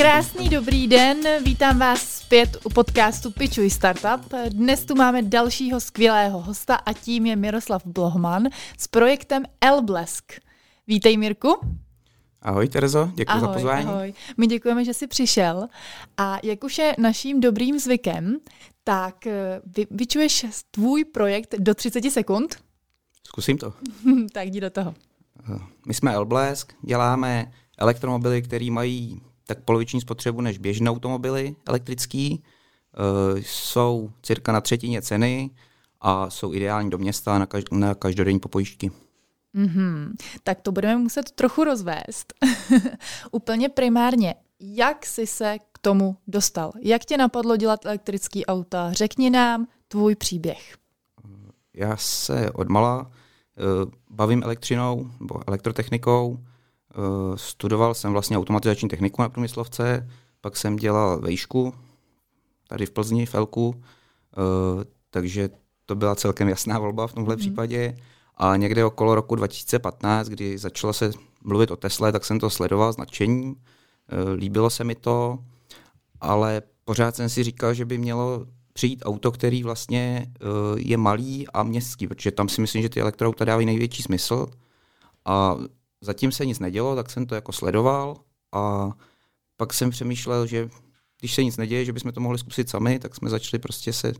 Krásný dobrý den, vítám vás zpět u podcastu Pičuj Startup. Dnes tu máme dalšího skvělého hosta a tím je Miroslav Blohman s projektem Elblesk. Vítej Mirku. Ahoj Terezo, děkuji ahoj, za pozvání. Ahoj, my děkujeme, že jsi přišel. A jak už je naším dobrým zvykem, tak eh, vy, vyčuješ tvůj projekt do 30 sekund. Zkusím to. tak jdi do toho. Eh, my jsme Elblesk, děláme elektromobily, které mají tak poloviční spotřebu než běžné automobily elektrický. Uh, jsou cirka na třetině ceny a jsou ideální do města na, každ- na každodenní popojišťky. Mm-hmm. Tak to budeme muset trochu rozvést. Úplně primárně, jak jsi se k tomu dostal? Jak tě napadlo dělat elektrický auta? Řekni nám tvůj příběh. Já se odmala uh, bavím elektřinou nebo elektrotechnikou. Uh, studoval jsem vlastně automatizační techniku na průmyslovce, pak jsem dělal vejšku tady v Plzni, v Elku, uh, takže to byla celkem jasná volba v tomhle mm. případě. A někde okolo roku 2015, kdy začalo se mluvit o Tesle, tak jsem to sledoval s nadšením. Uh, líbilo se mi to, ale pořád jsem si říkal, že by mělo přijít auto, který vlastně je malý a městský, protože tam si myslím, že ty elektroauta dávají největší smysl. A zatím se nic nedělo, tak jsem to jako sledoval a pak jsem přemýšlel, že když se nic neděje, že bychom to mohli zkusit sami, tak jsme začali prostě se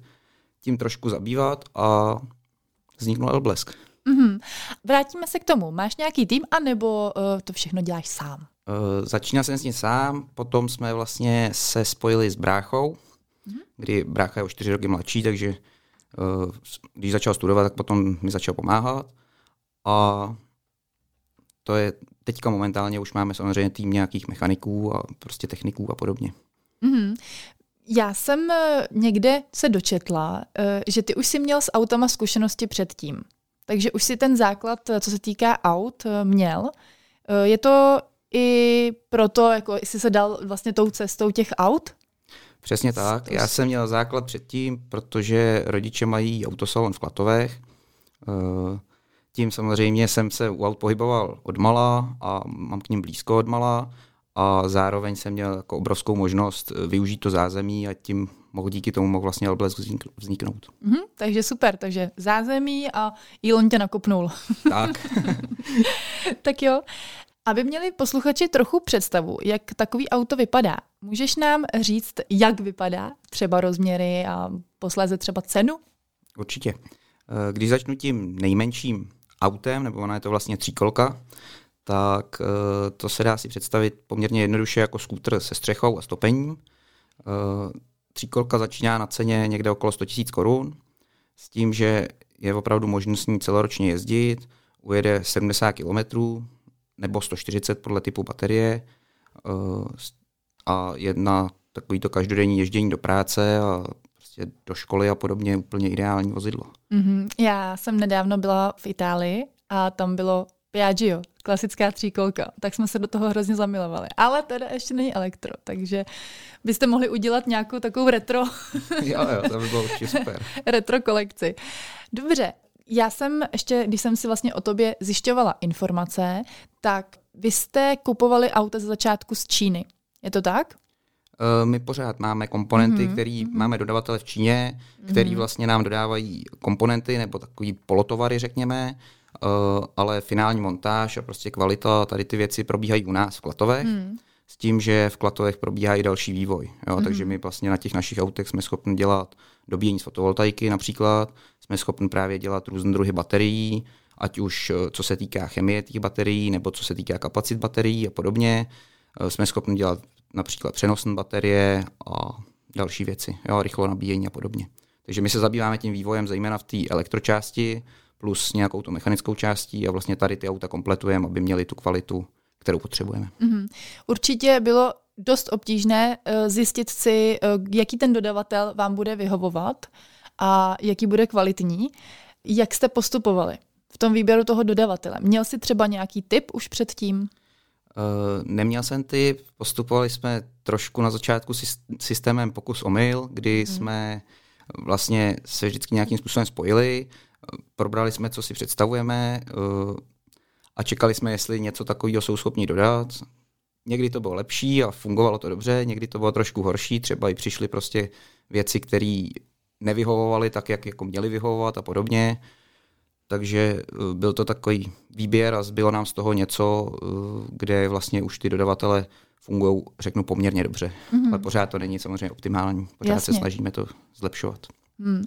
tím trošku zabývat a vzniknul Elblesk. Mm-hmm. Vrátíme se k tomu. Máš nějaký tým, anebo uh, to všechno děláš sám? Uh, začínal jsem s tím sám, potom jsme vlastně se spojili s bráchou, mm-hmm. kdy brácha je o čtyři roky mladší, takže uh, když začal studovat, tak potom mi začal pomáhat. A to je teďka momentálně už máme samozřejmě tým nějakých mechaniků a prostě techniků a podobně. Mm-hmm. Já jsem někde se dočetla, že ty už si měl s autama zkušenosti předtím. Takže už si ten základ, co se týká aut, měl. Je to i proto, jako jsi se dal vlastně tou cestou těch aut? Přesně tak. Já jsem měl základ předtím, protože rodiče mají autosalon v Klatovech. Tím samozřejmě jsem se u aut pohyboval od mala a mám k ním blízko od mala a zároveň jsem měl jako obrovskou možnost využít to zázemí a tím mohl díky tomu mohl vlastně Elblesk vzniknout. Mm-hmm, takže super, takže zázemí a Elon tě nakopnul. Tak. tak jo. Aby měli posluchači trochu představu, jak takový auto vypadá, můžeš nám říct, jak vypadá, třeba rozměry a posléze třeba cenu? Určitě. Když začnu tím nejmenším autem, nebo ona je to vlastně tříkolka, tak to se dá si představit poměrně jednoduše jako skútr se střechou a stopením. Tříkolka začíná na ceně někde okolo 100 000 korun, s tím, že je opravdu možné s ní celoročně jezdit, ujede 70 km nebo 140 podle typu baterie a jedna takovýto každodenní ježdění do práce a prostě do školy a podobně úplně ideální vozidlo. Mm-hmm. Já jsem nedávno byla v Itálii a tam bylo Piaggio, klasická tříkolka, tak jsme se do toho hrozně zamilovali. Ale teda ještě není elektro, takže byste mohli udělat nějakou takovou retro. jo, jo, to by bylo určitě super. retro kolekci. Dobře, já jsem ještě, když jsem si vlastně o tobě zjišťovala informace, tak vy jste kupovali auta ze začátku z Číny. Je to tak? My pořád máme komponenty, mm-hmm. které mm-hmm. máme dodavatele v Číně, který mm-hmm. vlastně nám dodávají komponenty nebo takový polotovary, řekněme, Uh, ale finální montáž a prostě kvalita, tady ty věci probíhají u nás v Klatovech, mm. s tím, že v Klatovech probíhá i další vývoj. Jo? Mm. Takže my vlastně na těch našich autech jsme schopni dělat dobíjení z fotovoltaiky například, jsme schopni právě dělat různé druhy baterií, ať už co se týká chemie těch baterií, nebo co se týká kapacit baterií a podobně. Jsme schopni dělat například přenosné baterie a další věci, jo? rychlo nabíjení a podobně. Takže my se zabýváme tím vývojem zejména v té elektročásti, plus nějakou tu mechanickou částí a vlastně tady ty auta kompletujeme, aby měli tu kvalitu, kterou potřebujeme. Mm-hmm. Určitě bylo dost obtížné uh, zjistit si, uh, jaký ten dodavatel vám bude vyhovovat a jaký bude kvalitní. Jak jste postupovali v tom výběru toho dodavatele? Měl jsi třeba nějaký tip už předtím? Uh, neměl jsem typ, postupovali jsme trošku na začátku systémem pokus omyl, kdy mm. jsme vlastně se vždycky nějakým způsobem spojili, probrali jsme, co si představujeme eh, a čekali jsme, jestli něco takového jsou schopni dodat. někdy to bylo lepší a fungovalo to dobře, někdy to bylo trošku horší, třeba i přišly prostě věci, které nevyhovovaly tak, jak jako měly vyhovovat a podobně. Takže eh, byl to takový výběr a zbylo nám z toho něco, eh, kde vlastně už ty dodavatele fungují, řeknu, poměrně dobře. Mm-hmm. Ale pořád to není samozřejmě optimální. Pořád Jasně. se snažíme to zlepšovat. Mm.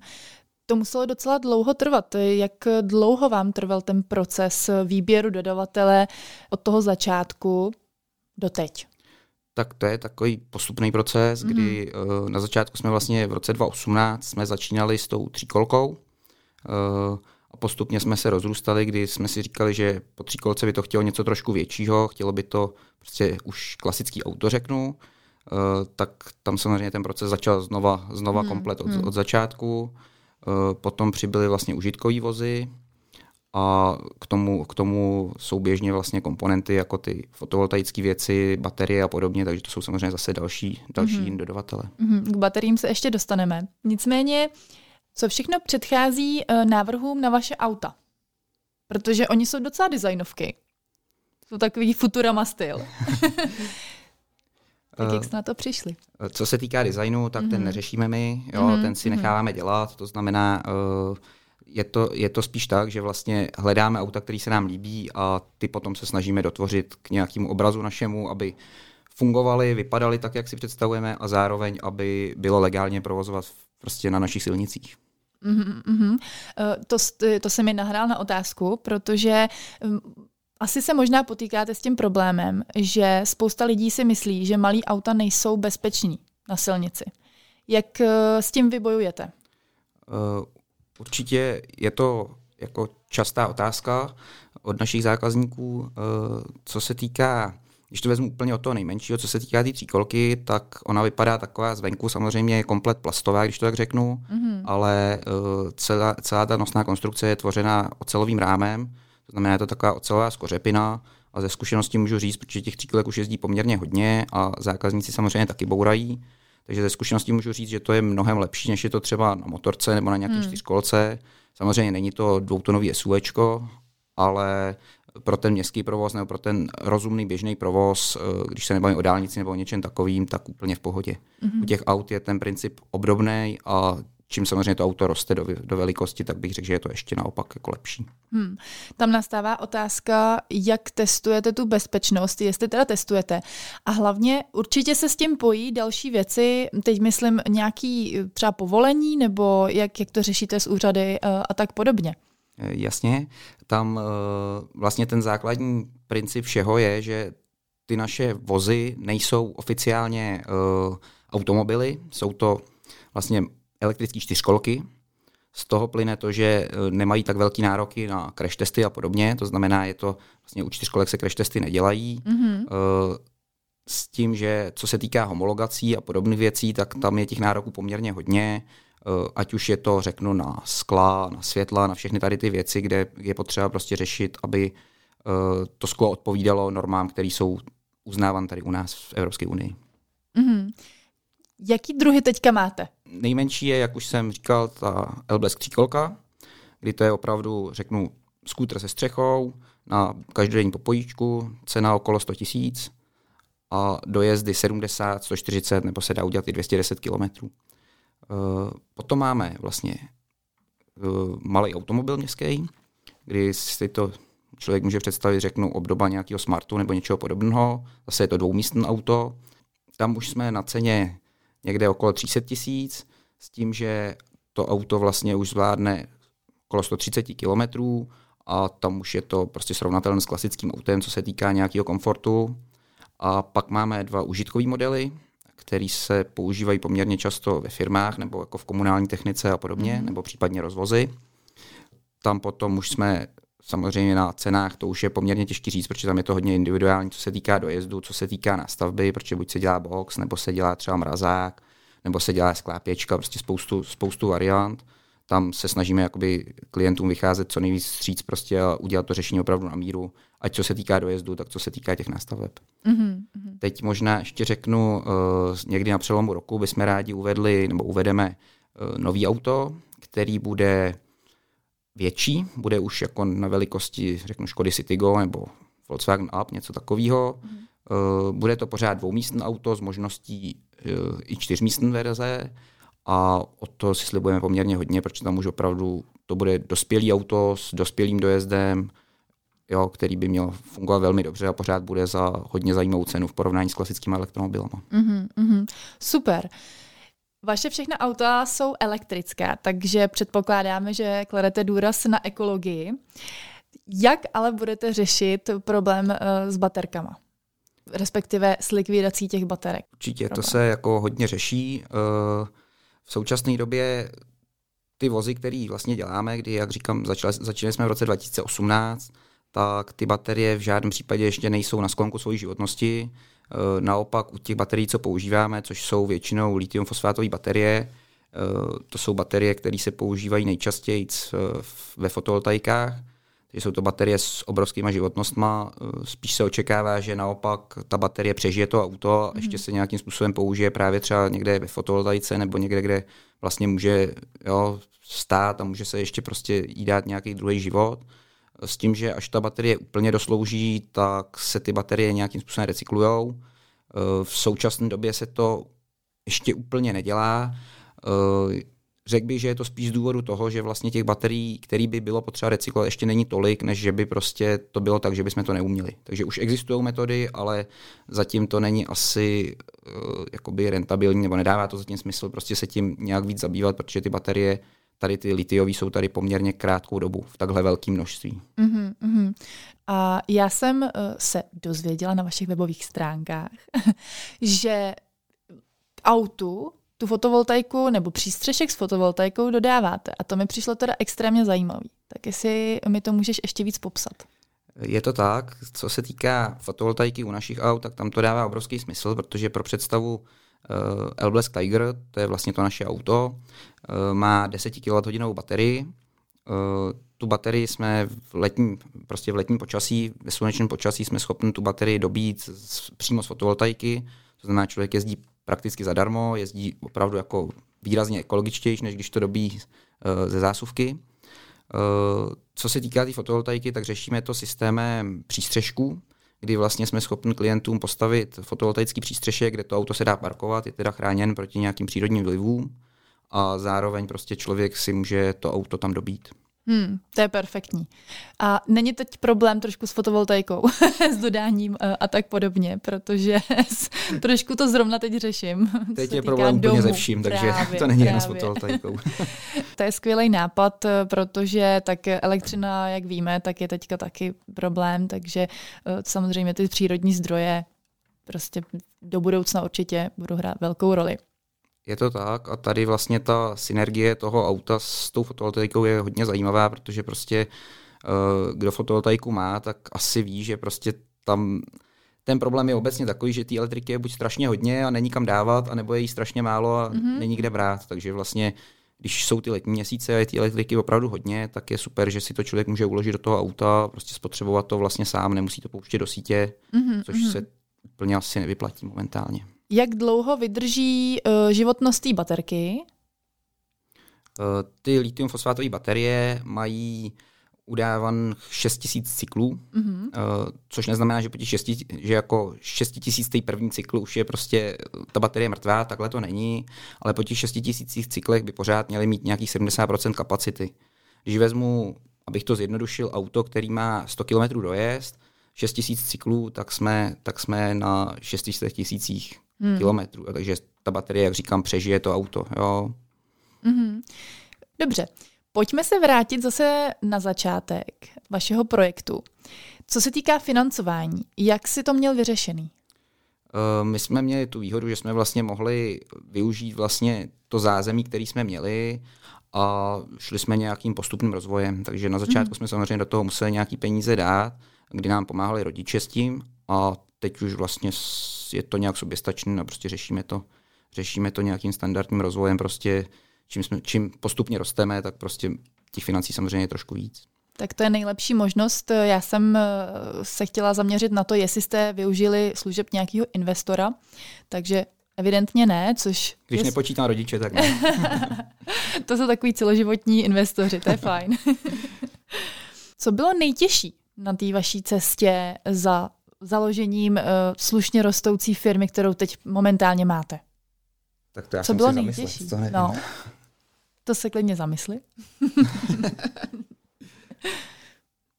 To muselo docela dlouho trvat. Jak dlouho vám trval ten proces výběru dodavatele od toho začátku do teď? Tak to je takový postupný proces, mm-hmm. kdy uh, na začátku jsme vlastně v roce 2018 jsme začínali s tou tříkolkou uh, a postupně jsme se rozrůstali, kdy jsme si říkali, že po tříkolce by to chtělo něco trošku většího, chtělo by to prostě už klasický auto, řeknu, uh, tak tam samozřejmě ten proces začal znova, znova mm-hmm. komplet od, mm. od začátku. Uh, potom přibyly vlastně užitkový vozy, a k tomu, k tomu souběžně vlastně komponenty jako ty fotovoltaické věci, baterie a podobně, takže to jsou samozřejmě zase další, další mm-hmm. dodavatele. Mm-hmm. K bateriím se ještě dostaneme. Nicméně, co všechno předchází uh, návrhům na vaše auta? Protože oni jsou docela designovky. Jsou takový Futurama styl. tak jak jste na to přišli? Eh, co se týká designu, tak mm-hmm. ten mhm. neřešíme my, jo, mm-hmm. ten si mhm. necháváme dělat, to znamená, je to, je to spíš tak, že vlastně hledáme auta, které se nám líbí a ty potom se snažíme dotvořit k nějakému obrazu našemu, aby fungovaly, vypadaly tak, jak si představujeme a zároveň, aby bylo legálně provozovat prostě na našich silnicích. Mm-hmm. To, to se mi nahrál na otázku, protože mm, asi se možná potýkáte s tím problémem, že spousta lidí si myslí, že malí auta nejsou bezpeční na silnici. Jak eh, s tím vybojujete? Uh, Určitě je to jako častá otázka od našich zákazníků, eh, co se týká když to vezmu úplně od toho nejmenšího, co se týká té tý tříkolky, tak ona vypadá taková zvenku, samozřejmě je komplet plastová, když to tak řeknu, mm-hmm. ale uh, celá, celá ta nosná konstrukce je tvořena ocelovým rámem, to znamená, je to taková ocelová skořepina a ze zkušenosti můžu říct, protože těch tříkolek už jezdí poměrně hodně a zákazníci samozřejmě taky bourají, takže ze zkušenosti můžu říct, že to je mnohem lepší, než je to třeba na motorce nebo na nějaké hmm. čtyřkolce. Samozřejmě není to dvoutonový SUV, ale pro ten městský provoz nebo pro ten rozumný běžný provoz, eh, když se nebavím o dálnici nebo o něčem takovým, tak úplně v pohodě. Mm-hmm. U těch aut je ten princip obdobný a čím samozřejmě to auto roste do, do velikosti, tak bych řekl, že je to ještě naopak jako lepší. Hmm. Tam nastává otázka, jak testujete tu bezpečnost, jestli teda testujete. A hlavně určitě se s tím pojí další věci, teď myslím nějaký třeba povolení, nebo jak, jak to řešíte s úřady eh, a tak podobně. Eh, jasně, tam eh, vlastně ten základní princip všeho je, že ty naše vozy nejsou oficiálně automobily, jsou to vlastně elektrické čtyřkolky. Z toho plyne to, že nemají tak velký nároky na crash testy a podobně, to znamená, je to vlastně u čtyřkolek se crash testy nedělají. Mm-hmm. S tím, že co se týká homologací a podobných věcí, tak tam je těch nároků poměrně hodně, ať už je to, řeknu, na skla, na světla, na všechny tady ty věci, kde je potřeba prostě řešit, aby to sklo odpovídalo normám, které jsou uznávané tady u nás v Evropské unii. Mm-hmm. Jaký druhy teďka máte? Nejmenší je, jak už jsem říkal, ta Elblesk tříkolka, kdy to je opravdu, řeknu, skútr se střechou na každodenní popojíčku, cena okolo 100 tisíc a dojezdy 70, 140 nebo se dá udělat i 210 km. Uh, potom máme vlastně uh, malý automobil městský, kdy si to člověk může představit, řeknu, obdoba nějakého smartu nebo něčeho podobného. Zase je to dvoumístné auto. Tam už jsme na ceně někde okolo 300 tisíc, s tím, že to auto vlastně už zvládne okolo 130 kilometrů a tam už je to prostě srovnatelné s klasickým autem, co se týká nějakého komfortu. A pak máme dva užitkové modely, které se používají poměrně často ve firmách nebo jako v komunální technice a podobně, mm. nebo případně rozvozy. Tam potom už jsme samozřejmě na cenách, to už je poměrně těžký říct, protože tam je to hodně individuální, co se týká dojezdu, co se týká nastavby, protože buď se dělá box, nebo se dělá třeba mrazák, nebo se dělá sklápěčka, prostě spoustu, spoustu variant. Tam se snažíme jakoby klientům vycházet co nejvíc stříc prostě a udělat to řešení opravdu na míru, ať co se týká dojezdu, tak co se týká těch nastaveb. Mm-hmm. Teď možná ještě řeknu, uh, někdy na přelomu roku bychom rádi uvedli, nebo uvedeme uh, nový auto, který bude větší, bude už jako na velikosti, řeknu, Škody Citigo nebo Volkswagen Up, něco takového. Mm. Bude to pořád dvoumístné auto s možností i čtyřmístné verze a o to si slibujeme poměrně hodně, protože tam už opravdu to bude dospělý auto s dospělým dojezdem, jo, který by měl fungovat velmi dobře a pořád bude za hodně zajímavou cenu v porovnání s klasickými elektromobilama. Mm-hmm, mm-hmm. Super. Vaše všechna auta jsou elektrická, takže předpokládáme, že kladete důraz na ekologii. Jak ale budete řešit problém uh, s baterkama? Respektive s likvidací těch baterek? Určitě, problém. to se jako hodně řeší. Uh, v současné době ty vozy, které vlastně děláme, kdy, jak říkám, začali, začali jsme v roce 2018, tak ty baterie v žádném případě ještě nejsou na sklonku svojí životnosti. E, naopak u těch baterií, co používáme, což jsou většinou litium-fosfátové baterie, e, to jsou baterie, které se používají nejčastěji e, ve fotovoltaikách, jsou to baterie s obrovskýma životnostma. Spíš se očekává, že naopak ta baterie přežije to auto a ještě se nějakým způsobem použije právě třeba někde ve fotovoltaice nebo někde, kde vlastně může jo, stát a může se ještě prostě jí dát nějaký druhý život s tím, že až ta baterie úplně doslouží, tak se ty baterie nějakým způsobem recyklujou. E, v současné době se to ještě úplně nedělá. Řekl bych, že je to spíš z důvodu toho, že vlastně těch baterií, který by bylo potřeba recyklovat, ještě není tolik, než že by prostě to bylo tak, že bychom to neuměli. Takže už existují metody, ale zatím to není asi uh, jakoby rentabilní, nebo nedává to zatím smysl prostě se tím nějak víc zabývat, protože ty baterie tady ty litiové jsou tady poměrně krátkou dobu v takhle velkém množství. Mm-hmm, mm-hmm. A já jsem uh, se dozvěděla na vašich webových stránkách, že autu tu fotovoltaiku nebo přístřešek s fotovoltaikou dodáváte. A to mi přišlo teda extrémně zajímavý. Tak jestli mi to můžeš ještě víc popsat. Je to tak, co se týká fotovoltaiky u našich aut, tak tam to dává obrovský smysl, protože pro představu uh, Tiger, to je vlastně to naše auto, uh, má 10 kWh baterii. Uh, tu baterii jsme v letním, prostě v letním počasí, ve slunečném počasí jsme schopni tu baterii dobít z, přímo z fotovoltaiky, to znamená, člověk jezdí prakticky zadarmo, jezdí opravdu jako výrazně ekologičtější, než když to dobí uh, ze zásuvky. Uh, co se týká té tý fotovoltaiky, tak řešíme to systémem přístřežků, kdy vlastně jsme schopni klientům postavit fotovoltaický přístřešek, kde to auto se dá parkovat, je teda chráněn proti nějakým přírodním vlivům a zároveň prostě člověk si může to auto tam dobít. Hmm, to je perfektní. A není teď problém trošku s fotovoltaikou, s dodáním a, a tak podobně, protože trošku to zrovna teď řeším. Teď je problém úplně ze vším, takže právě, to není jen s fotovoltaikou. to je skvělý nápad, protože tak elektřina, jak víme, tak je teďka taky problém, takže eh, samozřejmě ty přírodní zdroje prostě do budoucna určitě budou hrát velkou roli. Je to tak a tady vlastně ta synergie toho auta s tou fotovoltaikou je hodně zajímavá, protože prostě uh, kdo fotovoltaiku má, tak asi ví, že prostě tam ten problém je obecně takový, že té elektriky je buď strašně hodně a není kam dávat, anebo je jí strašně málo a mm-hmm. není kde brát. Takže vlastně, když jsou ty letní měsíce a je té elektriky opravdu hodně, tak je super, že si to člověk může uložit do toho auta, prostě spotřebovat to vlastně sám, nemusí to pouštět do sítě, mm-hmm. což mm-hmm. se úplně asi nevyplatí momentálně. Jak dlouho vydrží uh, životnost té baterky? Uh, ty litium-fosfátové baterie mají udávan 6000 cyklů, mm-hmm. uh, což neznamená, že po těch 6, že jako 6000 té první cyklu už je prostě ta baterie mrtvá, takhle to není, ale po těch 6000 cyklech by pořád měly mít nějakých 70% kapacity. Když vezmu, abych to zjednodušil, auto, který má 100 km dojezd, 6000 cyklů, tak jsme, tak jsme na 600 tisících hmm. kilometrů. Takže ta baterie, jak říkám, přežije to auto. Jo. Mm-hmm. Dobře, pojďme se vrátit zase na začátek vašeho projektu. Co se týká financování, jak si to měl vyřešený? Uh, my jsme měli tu výhodu, že jsme vlastně mohli využít vlastně to zázemí, který jsme měli a šli jsme nějakým postupným rozvojem. Takže na začátku mm. jsme samozřejmě do toho museli nějaký peníze dát, kdy nám pomáhali rodiče s tím a teď už vlastně je to nějak soběstačné a prostě řešíme to, řešíme to nějakým standardním rozvojem. Prostě čím, jsme, čím postupně rosteme, tak prostě těch financí samozřejmě je trošku víc. Tak to je nejlepší možnost. Já jsem eh, se chtěla zaměřit na to, jestli jste využili služeb nějakého investora, takže evidentně ne, což... Když je... nepočítám rodiče, tak ne. to jsou takový celoživotní investoři, to je fajn. Co bylo nejtěžší na té vaší cestě za založením uh, slušně rostoucí firmy, kterou teď momentálně máte? Tak to já Co bylo nejtěžší? To, no, to se klidně zamysli.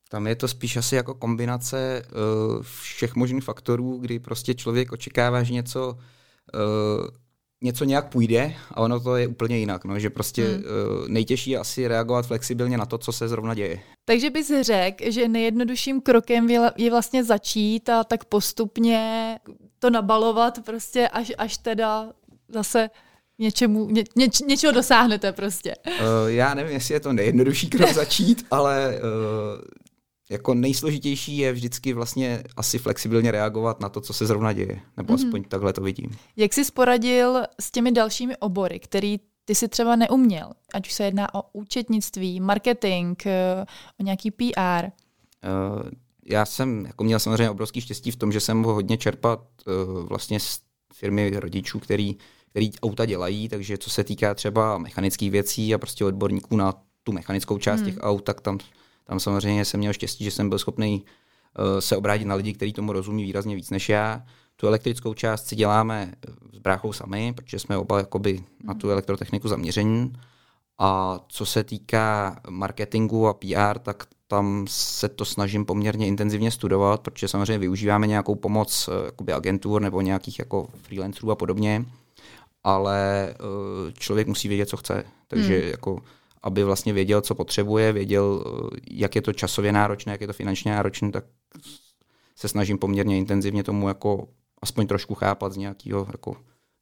Tam je to spíš asi jako kombinace uh, všech možných faktorů, kdy prostě člověk očekává, že něco, uh, něco nějak půjde a ono to je úplně jinak. No, že prostě hmm. uh, nejtěžší je asi reagovat flexibilně na to, co se zrovna děje. Takže bys řekl, že nejjednodušším krokem je vlastně začít a tak postupně to nabalovat prostě až, až teda zase něčemu, ně, něč, něčeho dosáhnete prostě. Uh, já nevím, jestli je to nejjednodušší krok začít, ale uh, jako nejsložitější je vždycky vlastně asi flexibilně reagovat na to, co se zrovna děje. Nebo mm-hmm. aspoň takhle to vidím. Jak jsi poradil s těmi dalšími obory, který ty si třeba neuměl? Ať už se jedná o účetnictví, marketing, eh, o nějaký PR. Uh, eh, já jsem jako měl samozřejmě obrovský štěstí v tom, že jsem mohl hodně čerpat uh, vlastně z firmy rodičů, který, který auta dělají, takže co se týká třeba mechanických věcí a prostě odborníků na tu mechanickou část hmm. těch aut, tak tam tam samozřejmě jsem měl štěstí, že jsem byl schopný uh, se obrátit na lidi, kteří tomu rozumí výrazně víc než já. Tu elektrickou část si děláme s bráchou sami, protože jsme oba jakoby na tu elektrotechniku zaměření. A co se týká marketingu a PR, tak tam se to snažím poměrně intenzivně studovat, protože samozřejmě využíváme nějakou pomoc eh, jakoby agentur nebo nějakých jako freelancerů a podobně, ale eh, člověk musí vědět, co chce. Takže hmm. jako aby vlastně věděl, co potřebuje, věděl, eh, jak je to časově náročné, jak je to finančně náročné, tak se snažím poměrně intenzivně tomu jako aspoň trošku chápat z nějakého jako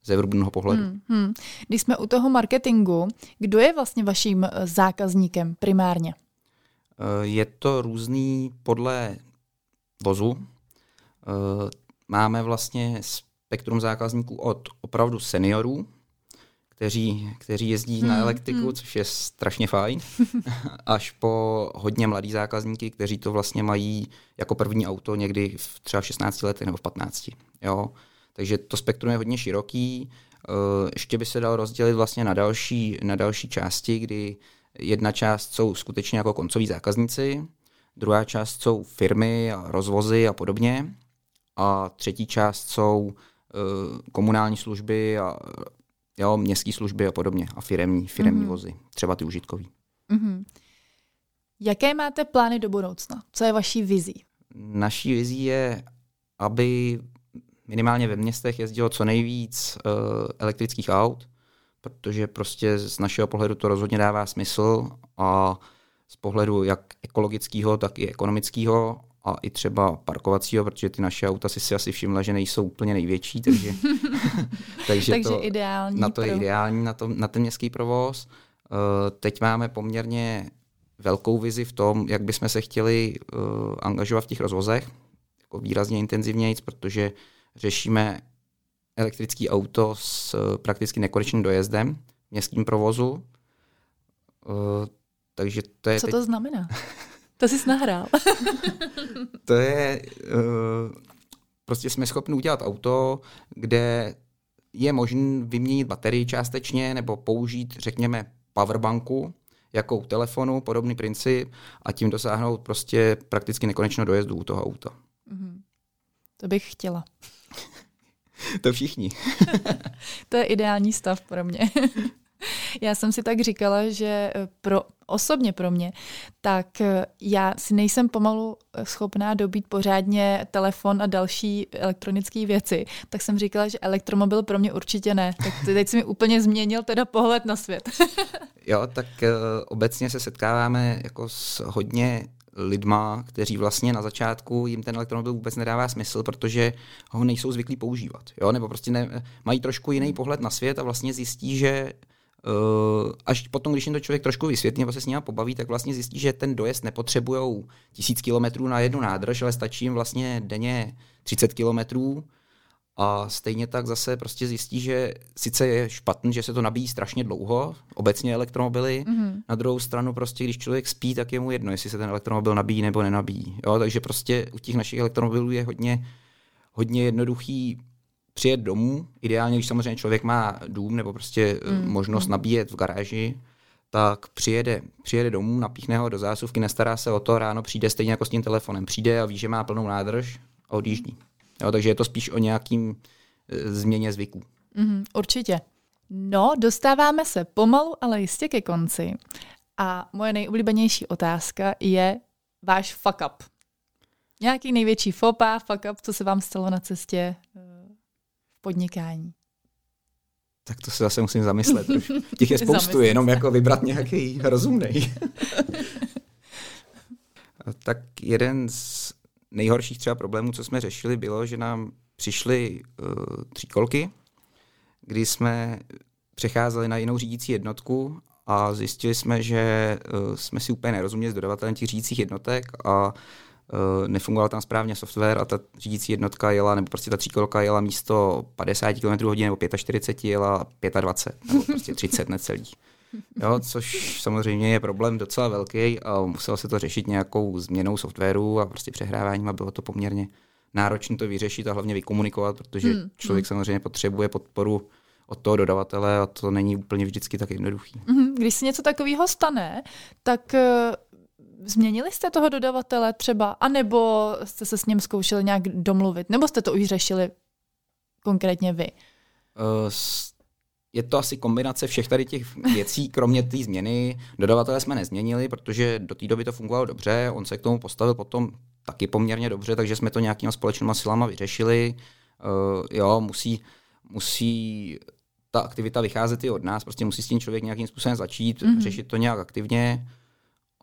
zevrubného pohledu. Hmm, hmm. Když jsme u toho marketingu, kdo je vlastně vaším eh, zákazníkem primárně? Eh, je to různý podle vozu. Máme vlastně spektrum zákazníků od opravdu seniorů, kteří, kteří jezdí hmm, na elektriku, hmm. což je strašně fajn, až po hodně mladý zákazníky, kteří to vlastně mají jako první auto někdy v třeba v 16 letech nebo v 15. Jo? Takže to spektrum je hodně široký. Eh, ještě by se dal rozdělit vlastně na další, na další části, kdy jedna část jsou skutečně jako koncoví zákazníci, druhá část jsou firmy a rozvozy a podobně a třetí část jsou eh, komunální služby a jo, městské služby a podobně a firemní, firemní mm-hmm. vozy, třeba ty užitkový. Mm-hmm. Jaké máte plány do budoucna? Co je vaší vizí? Naší vizí je, aby minimálně ve městech jezdilo co nejvíc uh, elektrických aut, protože prostě z našeho pohledu to rozhodně dává smysl a z pohledu jak ekologického, tak i ekonomického a i třeba parkovacího, protože ty naše auta si si asi všimla, že nejsou úplně největší, takže, takže, takže to, ideální na to je ideální, na, to, na ten městský provoz. Uh, teď máme poměrně velkou vizi v tom, jak bychom se chtěli uh, angažovat v těch rozvozech, jako výrazně intenzivněji, protože řešíme elektrický auto s uh, prakticky nekonečným dojezdem v městském provozu. Uh, takže to je Co teď... to znamená? To jsi nahrál. to je, uh, prostě jsme schopni udělat auto, kde je možné vyměnit baterii částečně nebo použít, řekněme, powerbanku jako u telefonu, podobný princip a tím dosáhnout prostě prakticky nekonečného dojezdu u toho auta. Mm-hmm. To bych chtěla. to všichni. to je ideální stav pro mě. Já jsem si tak říkala, že eh, pro osobně pro mě, tak eh, já si nejsem pomalu eh, schopná dobít pořádně telefon a další elektronické věci, tak jsem říkala, že elektromobil pro mě určitě ne. Tak teď si mi úplně změnil teda pohled na svět. jo, tak obecně se setkáváme jako s hodně lidma, kteří vlastně na začátku jim ten elektromobil vůbec nedává smysl, protože ho nejsou zvyklí používat. Jo? Nebo prostě ne, mají trošku jiný pohled na svět a vlastně zjistí, že až potom, když jim to člověk trošku vysvětlí nebo se s ním pobaví, tak vlastně zjistí, že ten dojezd nepotřebují tisíc kilometrů na jednu nádrž, ale stačí jim vlastně denně 30 kilometrů a stejně tak zase prostě zjistí, že sice je špatný, že se to nabíjí strašně dlouho, obecně elektromobily, mm-hmm. na druhou stranu prostě, když člověk spí, tak je mu jedno, jestli se ten elektromobil nabíjí nebo nenabíjí. Jo? Takže prostě u těch našich elektromobilů je hodně, hodně jednoduchý přijet domů, ideálně, když samozřejmě člověk má dům nebo prostě mm. možnost mm. nabíjet v garáži, tak přijede, přijede domů, napíchne ho do zásuvky, nestará se o to, ráno přijde stejně jako s tím telefonem. Přijde a ví, že má plnou nádrž a odjíždí. Jo, takže je to spíš o nějakým e, změně zvyků. Mm, určitě. No, dostáváme se pomalu, ale jistě ke konci. A moje nejoblíbenější otázka je váš fuck up. Nějaký největší fopa, fuck up, co se vám stalo na cestě e, v podnikání? Tak to se zase musím zamyslet. Těch je spoustu, jenom jako vybrat nějaký rozumný. tak jeden z nejhorších třeba problémů, co jsme řešili, bylo, že nám přišly uh, tříkolky, kdy jsme přecházeli na jinou řídící jednotku a zjistili jsme, že uh, jsme si úplně nerozuměli s dodavatelem těch řídících jednotek a uh, nefungoval tam správně software a ta řídící jednotka jela, nebo prostě ta tříkolka jela místo 50 km hodin nebo 45 jela 25 nebo prostě 30 necelých. Jo, což samozřejmě je problém docela velký a muselo se to řešit nějakou změnou softwaru a prostě přehráváním a bylo to poměrně náročné to vyřešit a hlavně vykomunikovat, protože hmm. člověk hmm. samozřejmě potřebuje podporu od toho dodavatele a to není úplně vždycky tak jednoduchý. Hmm, když se něco takového stane, tak uh, změnili jste toho dodavatele třeba, anebo jste se s ním zkoušeli nějak domluvit, nebo jste to už řešili konkrétně vy? Uh, je to asi kombinace všech tady těch věcí, kromě té změny. Dodavatele jsme nezměnili, protože do té doby to fungovalo dobře, on se k tomu postavil potom taky poměrně dobře, takže jsme to nějakýma společnými silama vyřešili. Uh, jo, musí, musí ta aktivita vycházet i od nás, prostě musí s tím člověk nějakým způsobem začít, mm-hmm. řešit to nějak aktivně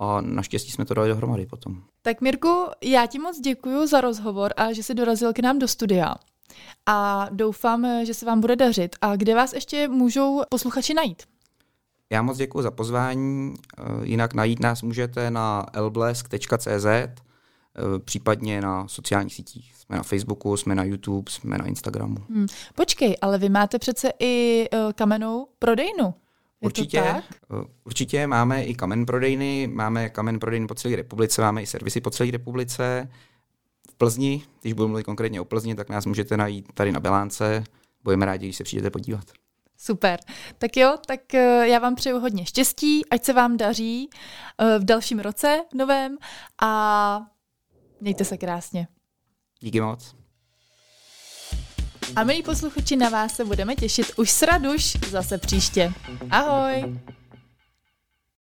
a naštěstí jsme to dali dohromady potom. Tak Mirku, já ti moc děkuji za rozhovor a že jsi dorazil k nám do studia a doufám, že se vám bude dařit. A kde vás ještě můžou posluchači najít? Já moc děkuji za pozvání. Eh, jinak najít nás můžete na elblesk.cz, eh, případně na sociálních sítích. Jsme na Facebooku, jsme na YouTube, jsme na Instagramu. Hmm. Počkej, ale vy máte přece i uh, kamenou prodejnu. Určitě, tak? určitě máme i kamen prodejny, máme kamen prodejny po celé republice, máme i servisy po celé republice. Plzni, když budu mluvit konkrétně o Plzni, tak nás můžete najít tady na Belánce. Budeme rádi, když se přijdete podívat. Super. Tak jo, tak eh, já vám přeju hodně štěstí, ať se vám daří eh, v dalším roce novém a mějte se krásně. Díky moc. A milí posluchači, na vás se budeme těšit už s raduš zase příště. Ahoj!